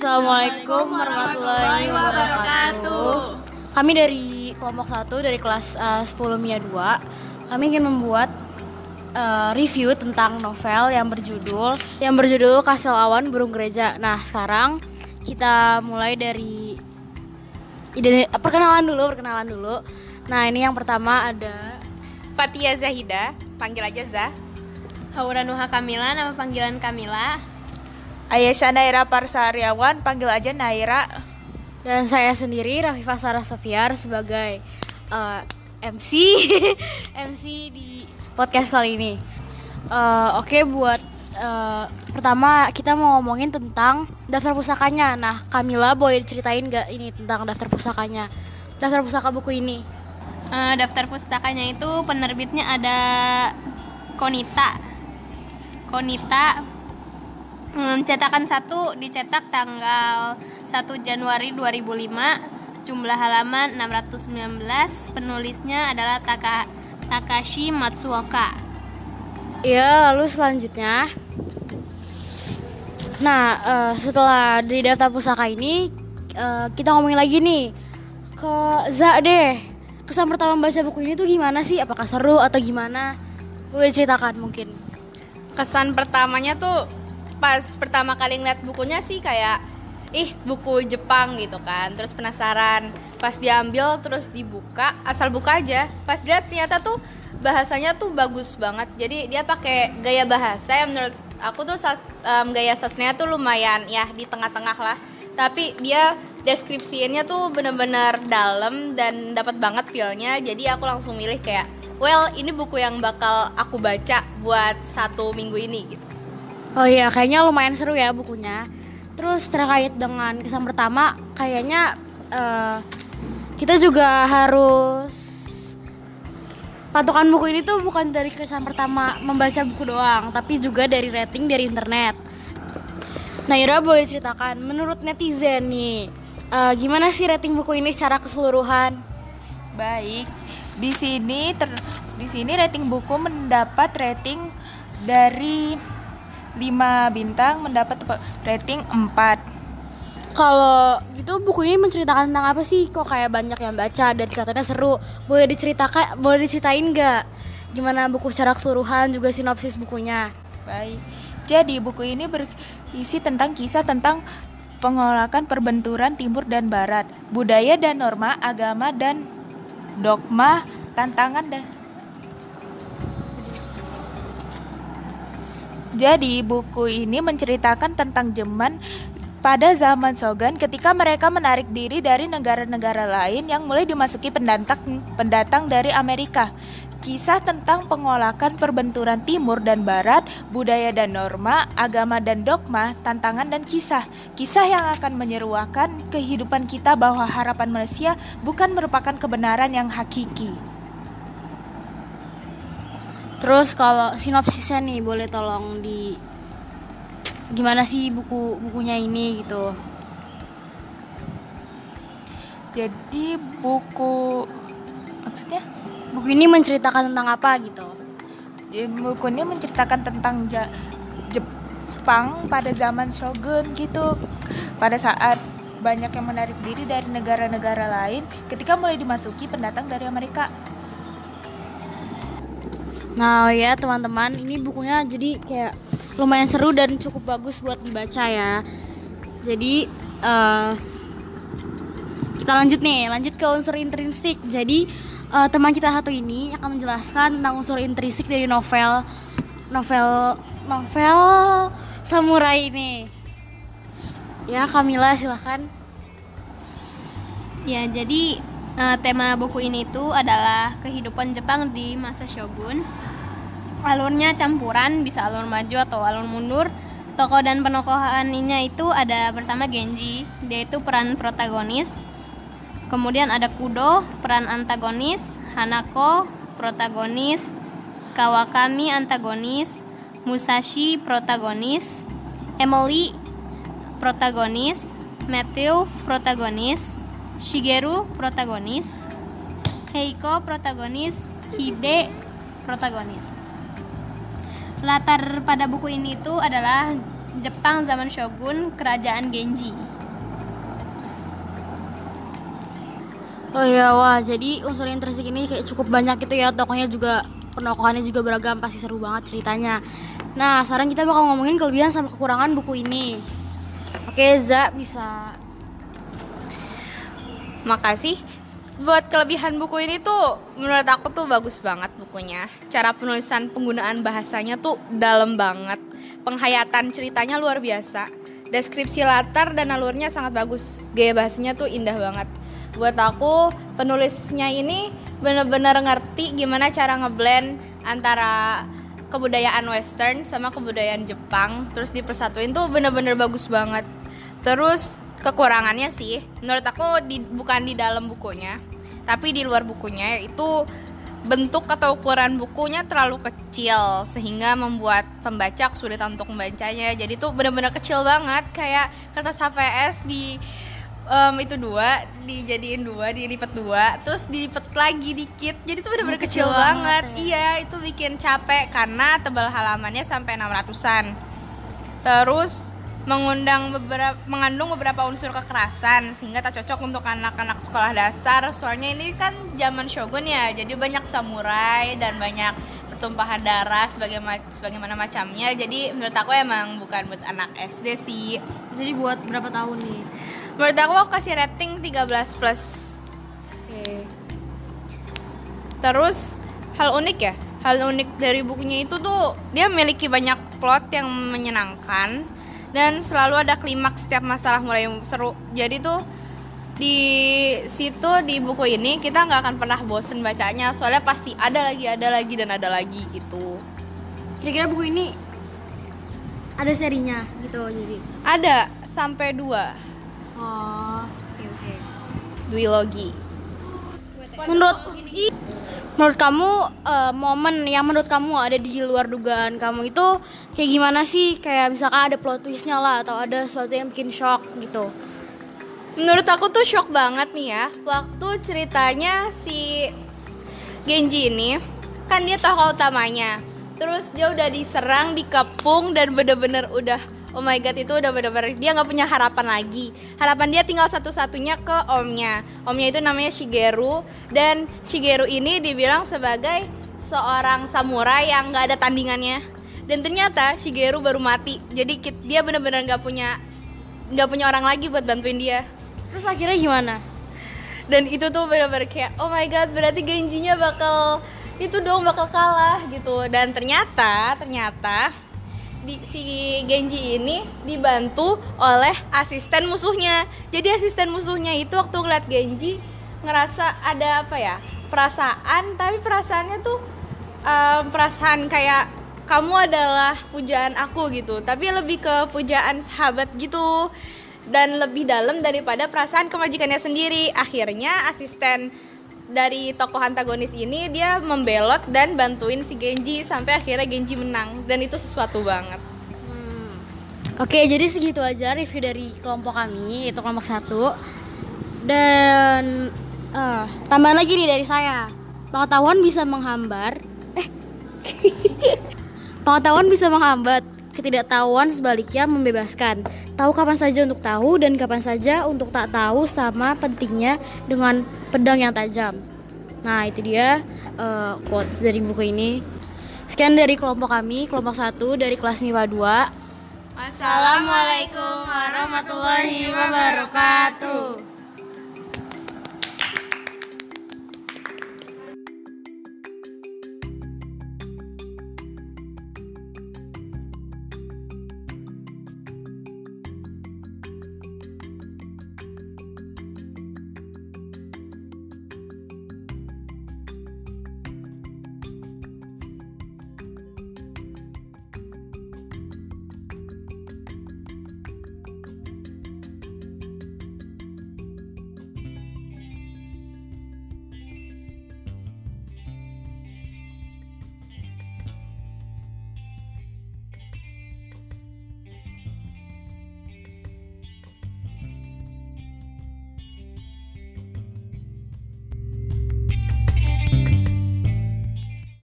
Assalamualaikum warahmatullahi wabarakatuh. Kami dari kelompok 1 dari kelas uh, 10 MIA 2. Kami ingin membuat uh, review tentang novel yang berjudul yang berjudul Kastel Awan Burung Gereja. Nah, sekarang kita mulai dari ide perkenalan dulu, perkenalan dulu. Nah, ini yang pertama ada Fatia Zahida, panggil aja Zah. Haura Nuha Kamila, nama panggilan Kamila. Ayesha Naira Parsariawan, panggil aja Naira. dan saya sendiri Rafifah Sarah Sofiar sebagai uh, MC MC di podcast kali ini. Uh, Oke buat uh, pertama kita mau ngomongin tentang daftar pusakanya. Nah Kamila boleh diceritain nggak ini tentang daftar pusakanya? Daftar pusaka buku ini. Eh, daftar pustakanya itu penerbitnya ada Konita. Konita hmm, cetakan satu dicetak tanggal 1 Januari 2005. Jumlah halaman 619. Penulisnya adalah Taka, Takashi Matsuoka. Ya lalu selanjutnya. Nah uh, setelah di daftar pusaka ini uh, kita ngomongin lagi nih ke Za deh. Kesan pertama baca buku ini tuh gimana sih? Apakah seru atau gimana? Boleh ceritakan mungkin. Kesan pertamanya tuh pas pertama kali ngeliat bukunya sih kayak ih buku Jepang gitu kan. Terus penasaran. Pas diambil terus dibuka, asal buka aja. Pas lihat ternyata tuh bahasanya tuh bagus banget. Jadi dia pakai gaya bahasa yang menurut aku tuh sas, um, gaya sastranya tuh lumayan ya di tengah-tengah lah. Tapi dia deskripsinya tuh bener-bener dalam dan dapat banget feelnya. Jadi aku langsung milih kayak, well ini buku yang bakal aku baca buat satu minggu ini gitu. Oh iya, kayaknya lumayan seru ya bukunya. Terus terkait dengan kesan pertama, kayaknya eh, kita juga harus patokan buku ini tuh bukan dari kesan pertama membaca buku doang, tapi juga dari rating dari internet. Naira boleh ceritakan, menurut netizen nih, eh, gimana sih rating buku ini secara keseluruhan? Baik, di sini ter, di sini rating buku mendapat rating dari 5 bintang mendapat rating 4. Kalau gitu buku ini menceritakan tentang apa sih? Kok kayak banyak yang baca dan katanya seru. Boleh diceritakan, boleh diceritain nggak? Gimana buku secara keseluruhan juga sinopsis bukunya? Baik. Jadi buku ini berisi tentang kisah tentang pengolakan perbenturan timur dan barat, budaya dan norma, agama dan dogma, tantangan dan Jadi buku ini menceritakan tentang Jerman pada zaman Shogun ketika mereka menarik diri dari negara-negara lain yang mulai dimasuki pendatang pendatang dari Amerika. Kisah tentang pengolakan perbenturan timur dan barat, budaya dan norma, agama dan dogma, tantangan dan kisah. Kisah yang akan menyeruakan kehidupan kita bahwa harapan manusia bukan merupakan kebenaran yang hakiki. Terus kalau sinopsisnya nih boleh tolong di gimana sih buku bukunya ini gitu? Jadi buku maksudnya Buku ini menceritakan tentang apa gitu? Ya, buku ini menceritakan tentang Ja- Jepang pada zaman Shogun gitu. Pada saat banyak yang menarik diri dari negara-negara lain ketika mulai dimasuki pendatang dari Amerika. Nah ya teman-teman ini bukunya jadi kayak lumayan seru dan cukup bagus buat dibaca ya. Jadi eh, kita lanjut nih, lanjut ke unsur intrinsik. Jadi eh, teman kita satu ini akan menjelaskan tentang unsur intrinsik dari novel novel novel samurai ini. Ya Kamila silahkan. Ya, jadi eh, tema buku ini tuh adalah kehidupan Jepang di masa Shogun. Alurnya campuran, bisa alur maju atau alur mundur. Tokoh dan penokohannya itu ada pertama Genji, dia itu peran protagonis. Kemudian ada Kudo, peran antagonis, Hanako, protagonis, Kawakami antagonis, Musashi protagonis, Emily protagonis, Matthew protagonis, Shigeru protagonis, Heiko protagonis, Hide protagonis. Latar pada buku ini itu adalah Jepang zaman Shogun, Kerajaan Genji. Oh iya, wah jadi unsur intrinsik ini kayak cukup banyak gitu ya Tokohnya juga, penokohannya juga beragam, pasti seru banget ceritanya Nah, sekarang kita bakal ngomongin kelebihan sama kekurangan buku ini Oke, Za bisa Makasih. Buat kelebihan buku ini tuh menurut aku tuh bagus banget bukunya. Cara penulisan penggunaan bahasanya tuh dalam banget. Penghayatan ceritanya luar biasa. Deskripsi latar dan alurnya sangat bagus. Gaya bahasanya tuh indah banget. Buat aku penulisnya ini bener-bener ngerti gimana cara ngeblend antara kebudayaan western sama kebudayaan Jepang terus dipersatuin tuh bener-bener bagus banget. Terus kekurangannya sih. Menurut aku di, bukan di dalam bukunya tapi di luar bukunya yaitu bentuk atau ukuran bukunya terlalu kecil sehingga membuat pembaca kesulitan untuk membacanya. Jadi tuh benar-benar kecil banget kayak kertas HVS di um, itu dua dijadiin dua dilipat dua terus dilipat lagi dikit. Jadi tuh benar-benar kecil, kecil banget, banget iya itu bikin capek karena tebal halamannya sampai 600-an terus mengundang beberapa mengandung beberapa unsur kekerasan sehingga tak cocok untuk anak-anak sekolah dasar. Soalnya ini kan zaman shogun ya jadi banyak samurai dan banyak pertumpahan darah sebagaimana sebagaimana macamnya. Jadi menurut aku emang bukan buat anak SD sih. Jadi buat berapa tahun nih? menurut aku aku kasih rating 13 plus. Oke. Terus hal unik ya, hal unik dari bukunya itu tuh dia memiliki banyak plot yang menyenangkan dan selalu ada klimaks setiap masalah mulai seru. Jadi tuh di situ di buku ini kita nggak akan pernah bosen bacanya. Soalnya pasti ada lagi ada lagi dan ada lagi gitu. Kira-kira buku ini ada serinya gitu jadi? Ada sampai dua. Oh, oke oke. Duologi. Menurut i- menurut kamu eh, momen yang menurut kamu ada di luar dugaan kamu itu kayak gimana sih? Kayak misalkan ada plot twistnya lah atau ada sesuatu yang bikin shock gitu. Menurut aku tuh shock banget nih ya Waktu ceritanya si Genji ini Kan dia tokoh utamanya Terus dia udah diserang, dikepung Dan bener-bener udah Oh my god itu udah bener-bener Dia nggak punya harapan lagi. Harapan dia tinggal satu-satunya ke omnya. Omnya itu namanya Shigeru Dan Shigeru ini dibilang sebagai Seorang samurai yang nggak ada tandingannya. Dan ternyata Shigeru baru mati Jadi dia bener-bener nggak punya nggak punya orang lagi buat bantuin dia. Terus akhirnya gimana? dan itu tuh bener-bener kayak oh my god berarti Genjinya bakal itu dong bakal kalah gitu. Dan ternyata ternyata di, si Genji ini dibantu oleh asisten musuhnya. Jadi asisten musuhnya itu waktu ngeliat Genji ngerasa ada apa ya perasaan tapi perasaannya tuh em, perasaan kayak kamu adalah pujaan aku gitu. Tapi lebih ke pujaan sahabat gitu. Dan lebih dalam daripada perasaan kemajikannya sendiri. Akhirnya asisten dari tokoh antagonis ini dia membelot dan bantuin si Genji sampai akhirnya Genji menang dan itu sesuatu banget Oke, jadi segitu aja review dari kelompok kami, itu kelompok satu. Dan eh tambahan lagi nih dari saya. Pengetahuan bisa menghambar. Eh. Pengetahuan bisa menghambat, ketidaktahuan sebaliknya membebaskan. Tahu kapan saja untuk tahu dan kapan saja untuk tak tahu sama pentingnya dengan pedang yang tajam. Nah, itu dia eh, quotes dari buku ini. Sekian dari kelompok kami, kelompok satu dari kelas MIPA 2. Assalamualaikum warahmatullahi wabarakatuh